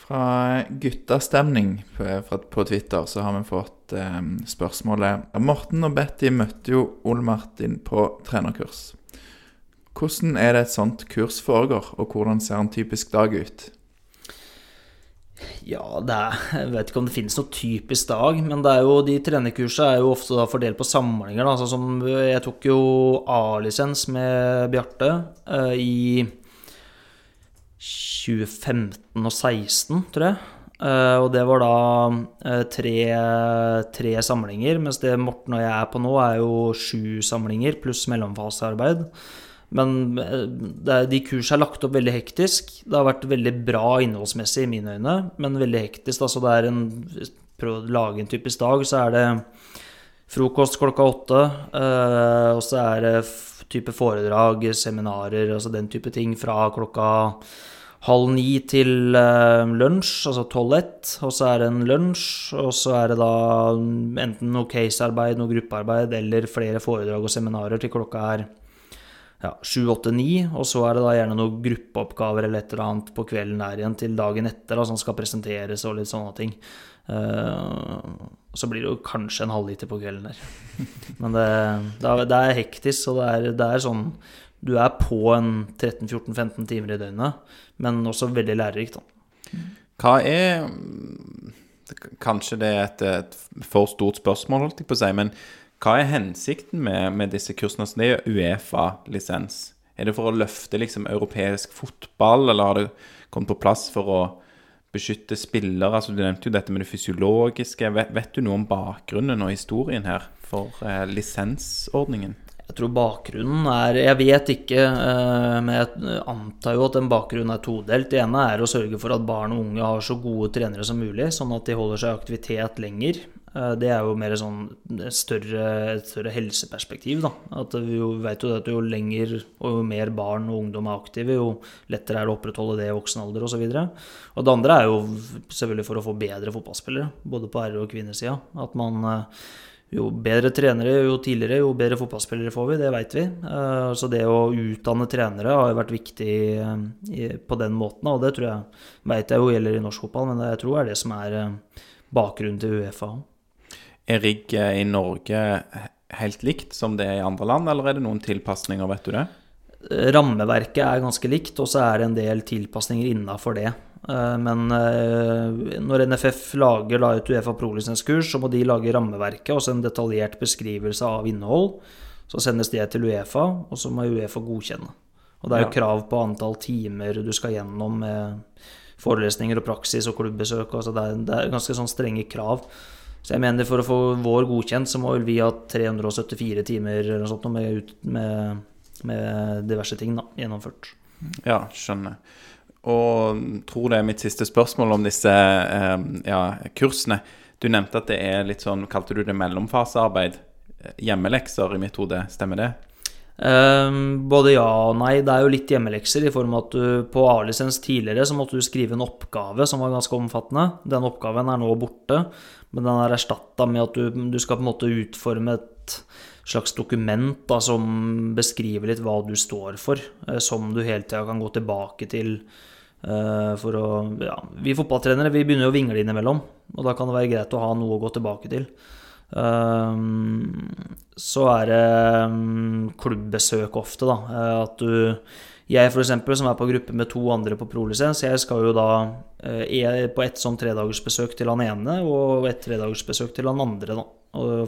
Fra guttastemning på, på Twitter så har vi fått em, spørsmålet Morten og Betty møtte jo Ole Martin på trenerkurs. Hvordan er det et sånt kurs foregår, og hvordan ser en typisk dag ut? Ja, er, jeg vet ikke om det finnes noe typisk dag, men jo, de trenerkursene er jo ofte fordelt på samlinger. Da. Sånn som jeg tok jo A-lisens med Bjarte uh, i 2015 og 2016, tror jeg. Uh, og det var da uh, tre, tre samlinger, mens det Morten og jeg er på nå, er jo sju samlinger pluss mellomfasearbeid. Men eh, de kursene er lagt opp veldig hektisk. Det har vært veldig bra innholdsmessig i mine øyne, men veldig hektisk. Altså det er en Prøv å lage en typisk dag, så er det frokost klokka åtte. Eh, og så er det type foredrag, seminarer, altså den type ting fra klokka halv ni til eh, lunsj, altså tolv-ett. Og så er det en lunsj, og så er det da enten noe casearbeid, noe gruppearbeid eller flere foredrag og seminarer til klokka er ja, 7, 8, 9, og så er det da gjerne noen gruppeoppgaver eller et eller annet på kvelden der igjen til dagen etter, da, som skal presenteres og litt sånne ting. Uh, så blir det jo kanskje en halvliter på kvelden der. Men det, det, er, det er hektisk, og det er, det er sånn Du er på en 13-14-15 timer i døgnet, men også veldig lærerikt, da. Hva er Kanskje det er et, et for stort spørsmål, holdt jeg på å si, men hva er hensikten med, med disse kursene? Altså, det er jo Uefa-lisens. Er det for å løfte liksom europeisk fotball, eller har det kommet på plass for å beskytte spillere? Altså, du nevnte jo dette med det fysiologiske. Vet, vet du noe om bakgrunnen og historien her for eh, lisensordningen? Jeg tror bakgrunnen er Jeg vet ikke, eh, men jeg antar jo at den bakgrunnen er todelt. Det ene er å sørge for at barn og unge har så gode trenere som mulig, sånn at de holder seg i aktivitet lenger. Eh, Det er jo mer sånn større, et større helseperspektiv, da. At vi jo vet jo at jo lenger og jo mer barn og ungdom er aktive, jo lettere er det å opprettholde det i voksen alder osv. Det andre er jo selvfølgelig for å få bedre fotballspillere, både på herre- og kvinnesida. At man eh, jo bedre trenere, jo tidligere, jo bedre fotballspillere får vi, det veit vi. Eh, Så det å utdanne trenere har jo vært viktig på den måten, og det tror jeg veit jeg jo gjelder i norsk fotball, men jeg tror det er det som er bakgrunnen til Uefa. Er rigget i Norge helt likt som det er i andre land, eller er det noen tilpasninger, vet du det? Rammeverket er ganske likt, og så er det en del tilpasninger innafor det. Eh, Men eh, når NFF lager da et Uefa Pro-lisenskurs, så må de lage rammeverket og så en detaljert beskrivelse av innhold. Så sendes det til Uefa, og så må Uefa godkjenne. Og det er jo krav på antall timer du skal gjennom med forelesninger og praksis og klubbbesøk. Altså det, er, det er ganske sånn strenge krav. Så jeg mener for å få vår godkjent, så må vel vi ha 374 timer eller noe sånt med, med, med diverse ting da, gjennomført. Ja, skjønner. Og tror det er mitt siste spørsmål om disse eh, ja, kursene. Du nevnte at det er litt sånn, kalte du det mellomfasearbeid? Hjemmelekser i mitt hode, stemmer det? Um, både ja og nei. Det er jo litt hjemmelekser i form av at du på A-lisens tidligere så måtte du skrive en oppgave som var ganske omfattende. Den oppgaven er nå borte, men den er erstatta med at du, du skal på en måte utforme et slags dokument da, som beskriver litt hva du står for, eh, som du hele tida kan gå tilbake til. eh, For å, ja, vi fotballtrenere vi begynner jo å vingle innimellom, og da kan det være greit å ha noe å gå tilbake til. Um, så er det um, klubbbesøk ofte, da. Eh, At du Jeg, for eksempel, som er på gruppe med to andre på prolisens, jeg skal jo da eh, er på ett sånn tredagersbesøk til han ene og et tredagersbesøk til han andre, da.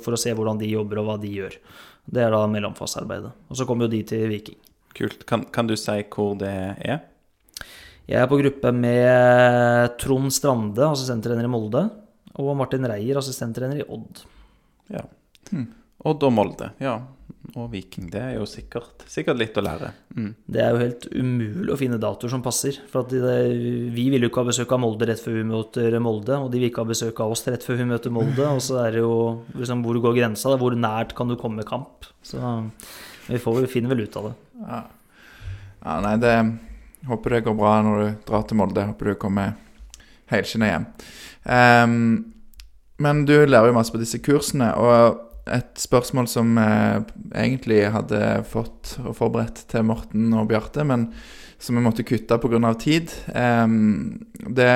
For å se hvordan de jobber og hva de gjør. Det er da mellomfasearbeidet. Og så kommer jo de til Viking. Kult. Kan, kan du si hvor det er? Jeg er på gruppe med Trond Strande, assistenttrener i Molde, og Martin Reier, assistenttrener i Odd. Ja. Odd og Molde. Ja. Og Viking. Det er jo sikkert, sikkert litt å lære. Mm. Det er jo helt umulig å finne datoer som passer. For det, vi vil jo ikke ha besøk av Molde rett før vi møter Molde, og de vil ikke ha besøk av oss rett før vi møter Molde. Og så er det jo liksom, hvor går grensa? Hvor nært kan du komme kamp? Så vi, får, vi finner vel ut av det. Ja, nei, det Håper det går bra når du drar til Molde. Håper du kommer helskinna hjem. Um, men du lærer jo masse på disse kursene, og et spørsmål som jeg egentlig hadde fått og forberedt til Morten og Bjarte, men som vi måtte kutte pga. tid, det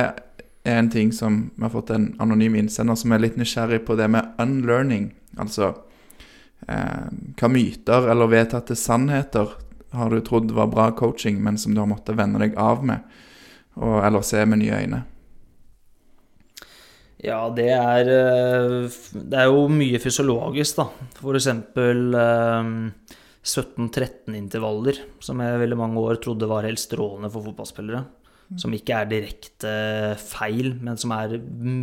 er en ting som vi har fått en anonym innsender som er litt nysgjerrig på det med unlearning. Altså eh, hva myter eller vedtatte sannheter har du trodd var bra coaching, men som du har måttet vende deg av med, og, eller se med nye øyne? Ja, det er eh, Det er jo mye fysiologisk, da. Eh, 17-13-intervaller, som jeg veldig mange år trodde var helt strålende for fotballspillere. Som ikke er direkte feil, men som er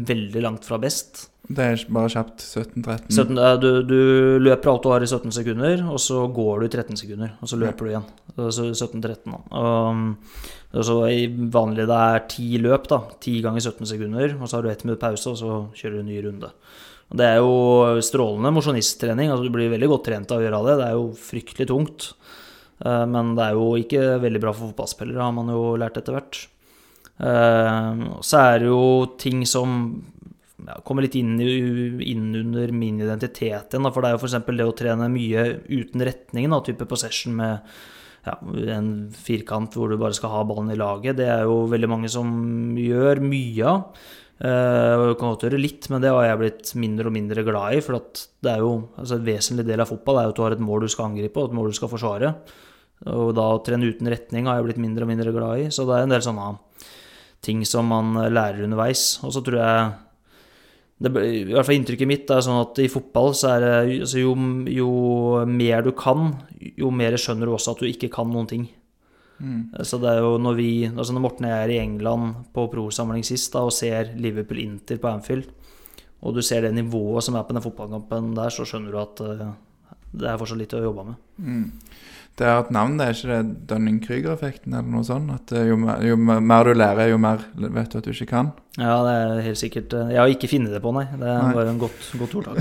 veldig langt fra best. Det er bare kjapt. 17-13. 17, eh, du, du løper alt du har i 17 sekunder, og så går du i 13 sekunder. Og så løper du igjen. Altså 17-13, da. Og så i vanlig det er ti løp, da. Ti ganger 17 sekunder. Og så har du ett minutt pause, og så kjører du en ny runde. Det er jo strålende mosjonisttrening. Altså, du blir veldig godt trent av å gjøre det. Det er jo fryktelig tungt. Eh, Men det er jo ikke veldig bra for fotballspillere, har man jo lært etter hvert. Eh, Så er det jo ting som ja, kommer litt inn, inn under min identitet igjen. For det er jo f.eks. det å trene mye uten retning, da, type possession med ja, en firkant hvor du bare skal ha ballen i laget. Det er jo veldig mange som gjør mye av. Uh, kan godt gjøre litt, men det har jeg blitt mindre og mindre glad i. For at det er jo altså en vesentlig del av fotball er jo at du har et mål du skal angripe, og et mål du skal forsvare. Og da å trene uten retning har jeg blitt mindre og mindre glad i. Så det er en del sånne ting som man lærer underveis. Og så tror jeg det, I hvert fall inntrykket mitt er sånn at i fotball så er det altså jo, jo mer du kan, jo mer skjønner du også at du ikke kan noen ting. Så det er jo når vi altså Når Morten og jeg er i England på pro-samling sist da, og ser Liverpool Inter på Anfield, og du ser det nivået som er på den fotballkampen der, så skjønner du at eh, det er fortsatt litt å jobbe med. Det er et navn, det er ikke det Dunning-Krüger-effekten eller noe sånt? At eh, jo, mer- jo mer du lærer, jo mer vet du at du ikke kan? Ja, det er helt sikkert eh, Jeg har ikke funnet det på, nei. Det er Nei. bare en godt, godt ordtak.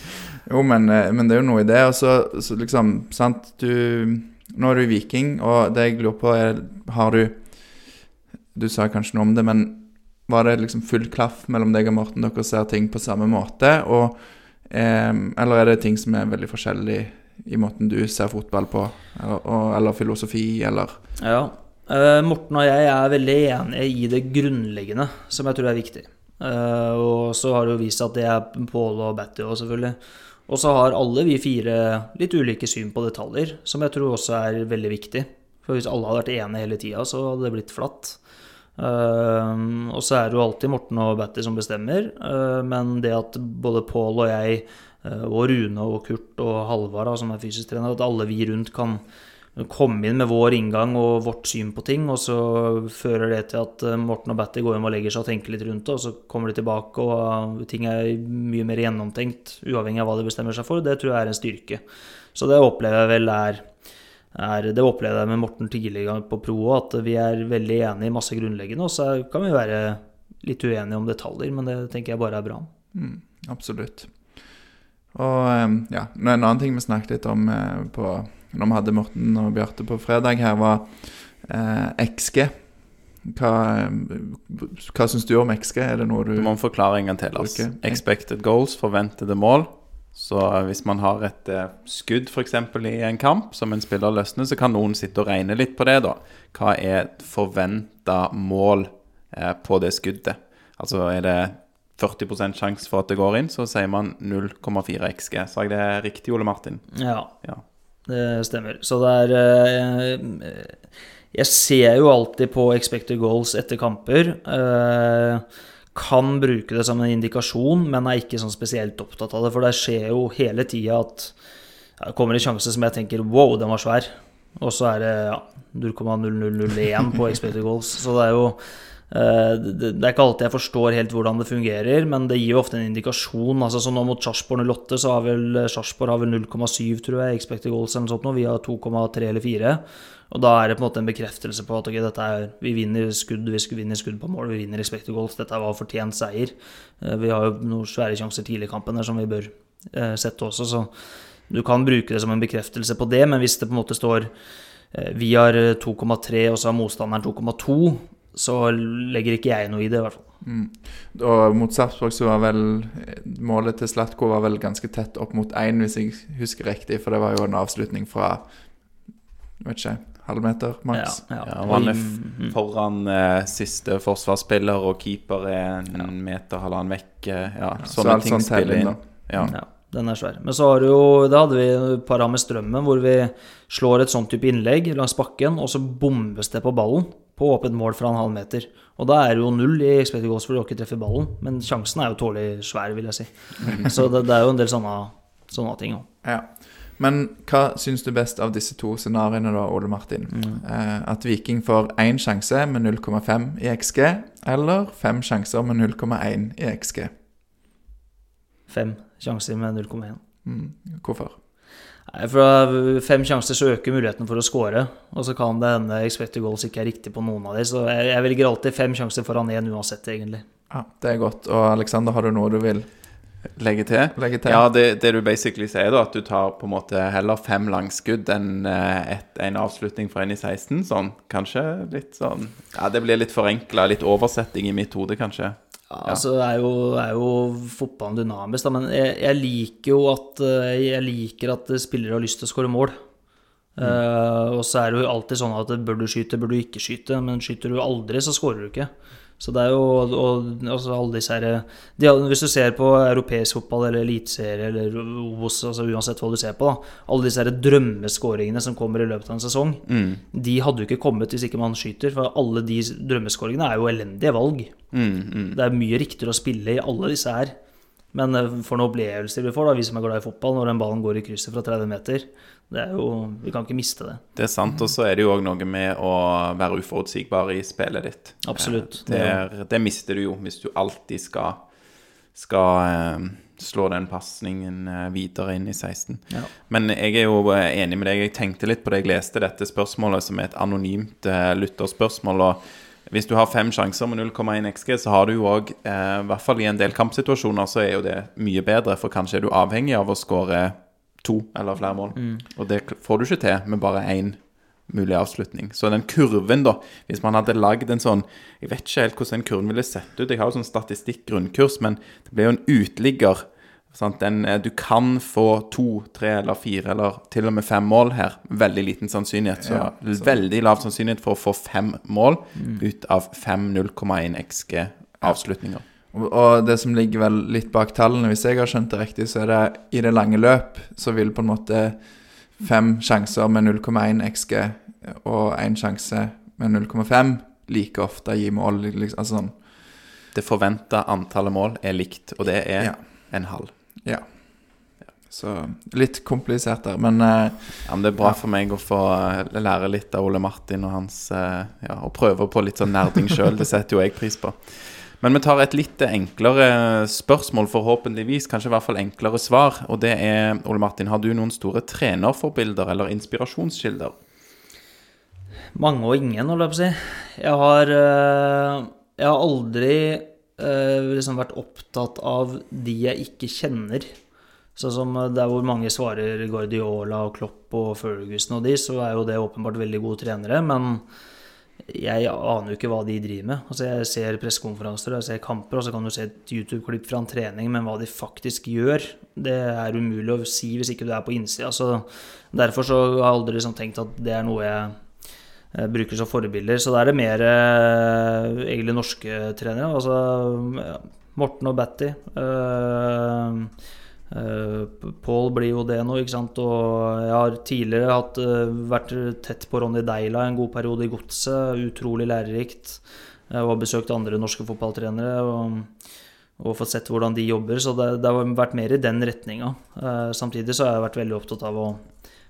Jo, men, eh, men det er jo noe i det. Og så, så liksom, sant du Nå er du viking, og det jeg lurer på, er Har du Du sa kanskje noe om det, men var det liksom full klaff mellom deg og Morten? Dere ser ting på samme måte? Og, eh, eller er det ting som er veldig forskjellig i måten du ser fotball på? Eller, eller filosofi, eller Ja. Eh, Morten og jeg er veldig enige i det grunnleggende, som jeg tror er viktig. Eh, og så har det jo vist seg at det er Pål og Batty òg, selvfølgelig. Og så har alle vi fire litt ulike syn på detaljer, som jeg tror også er veldig viktig. For hvis alle hadde vært enige hele tida, så hadde det blitt flatt. Eh, og så er det jo alltid Morten og Batty som bestemmer, men det at både Pål og jeg, og Rune og Kurt og Halvard, som er fysisk trener, at alle vi rundt kan komme inn med vår inngang og vårt syn på ting, og så fører det til at eh, Morten og Batty går hjem og legger seg og tenker litt rundt det, og så kommer de tilbake, og eh, ting er mye mer gjennomtenkt, uavhengig av hva de bestemmer seg for. Det tror jeg er en styrke. Så det opplever jeg vel er, er Det opplevde jeg med Morten tidligere på pro òg, at vi er veldig enige i masse grunnleggende, og så kan vi være litt uenige om detaljer, men det tenker jeg bare er bra. Mm, absolutt. Og eh, ja, en annen ting vi snakket litt om eh, på, når vi hadde Morten og Bjarte på fredag her, var eh, XG. Hva, eh, hva syns du om XG? Er det noe du Du må forklare en gang til. Lars. Expected goals, forventede mål. Så eh, hvis man har et eh, skudd f.eks. i en kamp som en spiller løsner, så kan noen sitte og regne litt på det, da. Hva er forventa mål eh, på det skuddet? Altså er det 40% sjanse for at det går inn, så sier man 0,4 XG. Sa jeg det riktig, Ole Martin? Ja, Ja. det stemmer. Så det er jeg, Jeg ser jo alltid på expected goals etter kamper. Eh, kan bruke det som en indikasjon, men er ikke sånn spesielt opptatt av det. For det skjer jo hele tida at det kommer en sjanse som jeg tenker wow, den var svær. Og så er det ja, 0,0001 på expected goals. Så det er jo eh, det, det er ikke alltid jeg forstår helt hvordan det fungerer, men det gir jo ofte en indikasjon. altså så Nå mot Sarpsborg 08 så har vel Sarpsborg har vel 0,7, tror jeg, expected goals eller noe sånt. Vi har 2,3 eller 4. Og da er det på en måte en bekreftelse på at okay, er, vi vinner skudd, vi vinner skudd på mål, vi vinner expected goals. Dette var fortjent seier. Eh, Vi har jo noen svære sjanser tidlig i kampen der som vi bør eh, sette også, så du kan bruke det som en bekreftelse på det, men hvis det på en måte står eh, vi har eh, 2,3 og så har motstanderen 2,2, så legger ikke jeg noe i det, i hvert fall. Og mot Sarpsborg så var vel målet til Slatko var vel ganske tett opp mot én, hvis jeg husker riktig, for det var jo en avslutning fra vet ikke, halvmeter maks. Ja, Ja, ja, han er Mm, foran eh, siste forsvarsspiller, og keeper er en meter, halvannen vekk. eh, ja, Så sånne alt ting sånn spiller inn, inn. Ja. Ja, den er svær. Men så har du jo Da hadde vi et par av med Strømmen hvor vi slår et sånt type innlegg langs bakken, og så bombes det på ballen. På åpent mål fra en halv meter. Og da er det jo null i expected goals fordi du ikke treffer ballen, men sjansen er jo tålelig svær, vil jeg si. Så det, det er jo en del sånne, sånne ting òg. Ja. Men hva syns du best av disse to scenarioene, da, Ole Martin? Eh, at Viking får én sjanse med 0,5 i XG, eller fem sjanser med 0,1 i XG? Fem sjanser med 0,1. Mm. Hvorfor? Nei, For da, fem sjanser så øker muligheten for å score, og så kan det hende expected goals ikke er riktig på noen av dem. så jeg, jeg velger alltid fem sjanser foran én uansett, egentlig. Ja, Det er godt. Og Aleksander, har du noe du vil Legge til? legge til? Ja, det, det du basically sier, da, at du tar på en måte heller fem langskudd enn eh, et, en avslutning fra inn i 16. Sånn, kanskje litt sånn Ja, det blir litt forenkla, litt oversetting i mitt hode, kanskje. Ja, altså er jo, er jo fotballen dynamisk, da, men jeg, jeg liker jo at eh, Jeg liker at spillere har lyst til å skåre mål. Eh, og så er det jo alltid sånn at bør du skyte, bør du ikke skyte, men skyter du aldri, så skårer du ikke. Så det er jo og, altså alle disse her, de, Hvis du ser på europeisk fotball eller eliteserie eller Obos, altså uansett hva du ser på, da, alle disse her drømmeskåringene som kommer i løpet av en sesong, de hadde jo ikke kommet hvis ikke man skyter. For alle de drømmeskåringene er jo elendige valg. Det er mye riktigere å spille i alle disse her. Men eh, for noen opplevelser vi får, da, vi som er glad i fotball, når den ballen går i krysset fra 30 meter, det er jo, vi kan ikke miste det. Det er sant, og så er det jo òg noe med å være uforutsigbar i spillet ditt. Absolutt. Eh, Det, er- det mister du jo hvis du alltid skal, skal eh, slå den pasningen eh, videre inn i 16. Ja. Men jeg er jo enig med deg. Jeg tenkte litt på det jeg leste dette spørsmålet, som er et anonymt lytterspørsmål. og Hvis du har fem sjanser med 0,1 XG, så har du jo òg, eh, i hvert fall i en del kampsituasjoner, så er jo det mye bedre, for kanskje er du avhengig av å skåre to eller flere mål. Og det får du ikke til med bare én mulig avslutning. Så den kurven, da, hvis man hadde lagd en sånn Jeg vet ikke helt hvordan den kurven ville sett ut. Jeg har jo sånn statistikk-grunnkurs, men det ble jo en uteligger. Den, eh, du kan få to, tre eller fire eller til og med fem mål her. Veldig liten sannsynlighet. Så, Ja, veldig lav sannsynlighet for å få fem mål ut av fem 0,1 XG avslutninger. Og og det som ligger vel litt bak tallene, hvis jeg har skjønt det riktig, så er det i det lange løp så vil på en måte fem sjanser med 0,1 XG og én sjanse med 0,5 like ofte gi mål. Liksom, altså sånn. Det forventa antallet mål er likt, og det er Ja. en halv. Ja. Så litt komplisert der, men eh, Ja, men Det er bra for meg å få eh, lære litt av Ole Martin og hans eh, Ja, og prøve på litt sånn nerding sjøl. Det setter jo jeg pris på. Men vi tar et litt enklere spørsmål, forhåpentligvis. Kanskje i hvert fall enklere svar. Og det er, Ole Martin, har du noen store trenerforbilder eller inspirasjonskilder? Mange og ingen, holdt jeg på å si. Jeg har, eh, jeg har aldri eh, liksom vært opptatt av de jeg ikke kjenner. Sånn som eh, der hvor mange svarer Guardiola og Klopp og Ferguson og de, så er jo det åpenbart veldig gode trenere, men jeg aner jo ikke hva de driver med. Altså Jeg ser pressekonferanser og jeg ser kamper, og så kan du se et YouTube-klipp fra en trening, men hva de faktisk gjør, det er umulig å si hvis ikke du er på innsida. Så derfor så har jeg aldri liksom tenkt at det er noe jeg eh, bruker som forbilder. Så da er det mer eh, egentlig norske trenere. Altså ja, Morten og Batty. Uh, uh, Paul blir jo det nå, ikke sant. Og jeg har tidligere hatt, uh, vært tett på Ronny Deila en god periode i Godset. Utrolig lærerikt. Jeg har besøkt andre norske fotballtrenere. og og fått sett hvordan de jobber, så det, det har vært mer i den retninga. Eh, samtidig så har jeg vært veldig opptatt av å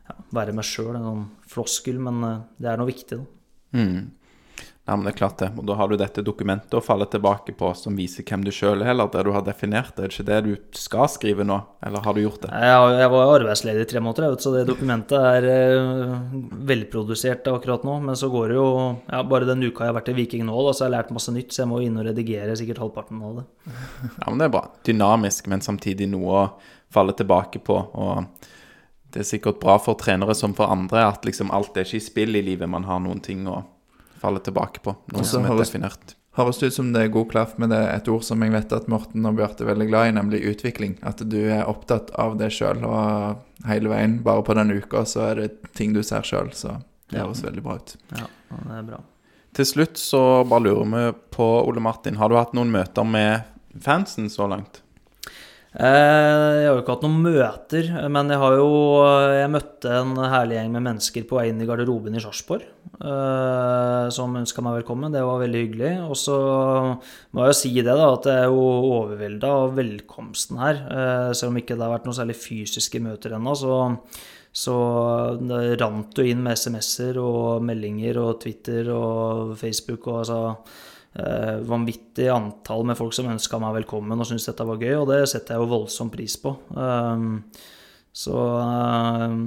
ja, være meg sjøl, en sånn floskel, men eh, det er noe viktig, da. Mm. Ja, men det er klart det. Og da har du dette dokumentet å falle tilbake på som viser hvem du sjøl er, eller der du har definert det. Er det ikke det du skal skrive nå, eller har du gjort det? Jeg, jeg var arbeidsledig i tre måneder, så det dokumentet er eh, velprodusert akkurat nå. Men så går det jo ja, Bare den uka jeg har vært i Viking nå, da, så har jeg lært masse nytt, så jeg må inn og redigere sikkert halvparten av det. Ja, men det er bra. Dynamisk, men samtidig noe å falle tilbake på. Og det er sikkert bra for trenere som for andre at liksom alt er ikke i spill i livet. Man har noen ting å falle tilbake på. Noe som er høres- definert. høres ut som det er god klaff med det et ord som jeg vet at Morten og Bjarte er veldig glad i, nemlig utvikling. At du er opptatt av det sjøl, og hele veien, bare på den uka, så er det ting du ser sjøl. Så det Ja. høres veldig bra ut. Ja, det er bra. Til slutt så bare lurer vi på, Ole Martin, har du hatt noen møter med fansen så langt? Eh, Jeg har jo ikke hatt noen møter, men jeg har jo Jeg møtte en herlig gjeng med mennesker på vei inn i garderoben i Sarpsborg. eh, som ønska meg velkommen. Det var veldig hyggelig. Og så må jeg jo si det, da, at jeg er jo overvelda av velkomsten her. Eh, selv om ikke det har vært noen særlig fysiske møter ennå, så, så det rant jo inn med SMS-er og meldinger og Twitter og Facebook og altså eh, vanvittig antall med folk som ønska meg velkommen og syntes dette var gøy, og det setter jeg jo voldsom pris på. Um, så um,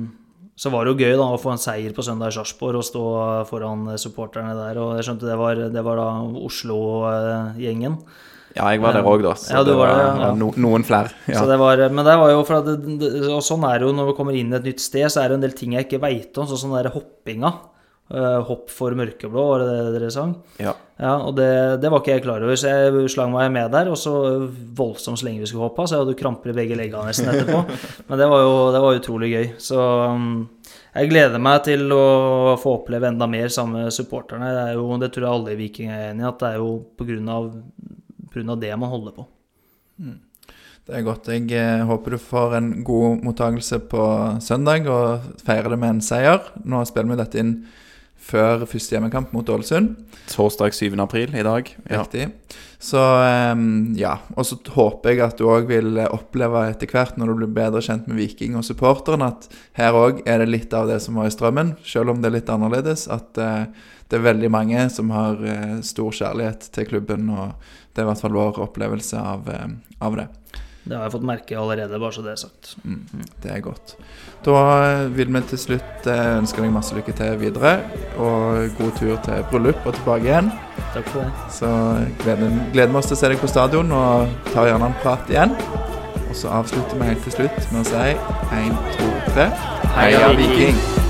så var det jo gøy da å få en seier på søndag i Sarpsborg og stå foran supporterne der. Og jeg skjønte det var, det var da Oslo-gjengen. Ja, jeg var der òg, da. Så Ja, det var det, ja. no, noen flere. Ja. Så det var, men det var jo for at det, Og sånn er det jo når vi kommer inn i et nytt sted, så er det en del ting jeg ikke veit om, sånn den der hoppinga. Eh, hopp for mørkeblå, var det det dere sang? Ja. Ja, og det, det var ikke jeg klar over, så jeg slang meg med der. Og så voldsomt så lenge vi skulle hoppe, så jeg hadde kramper i begge leggene nesten etterpå. Men det var jo det var utrolig gøy. Så um, jeg gleder meg til å få oppleve enda mer sammen med supporterne. Det, er jo, det tror jeg alle i Viking er enig i, at det er jo på grunn av, på grunn av det man holder på. Det er godt. Jeg eh, håper du får en god mottakelse på søndag og feirer det med en seier. Nå spiller vi dette inn før første hjemmekamp mot Ålesund. Torsdag 7. april i dag. Ja. Riktig. Så ehm, ja. Og så håper jeg at du òg vil oppleve etter hvert, når du blir bedre kjent med Viking og supporteren, at her òg er det litt av det som var i strømmen, selv om det er litt annerledes. At eh, det er veldig mange som har eh, stor kjærlighet til klubben, og det er i hvert fall vår opplevelse av, eh, av det. Det har jeg fått merke allerede, bare så det er sagt. Mm, det er godt. Da eh, vil vi til slutt eh, ønske deg masse lykke til videre, og god tur til bryllup og tilbake igjen. Takk for det. Så gleder, gleder vi oss til å se deg på stadion, og tar gjerne en prat igjen. Og så avslutter vi helt til slutt med å si én, to, tre. Heia Viking!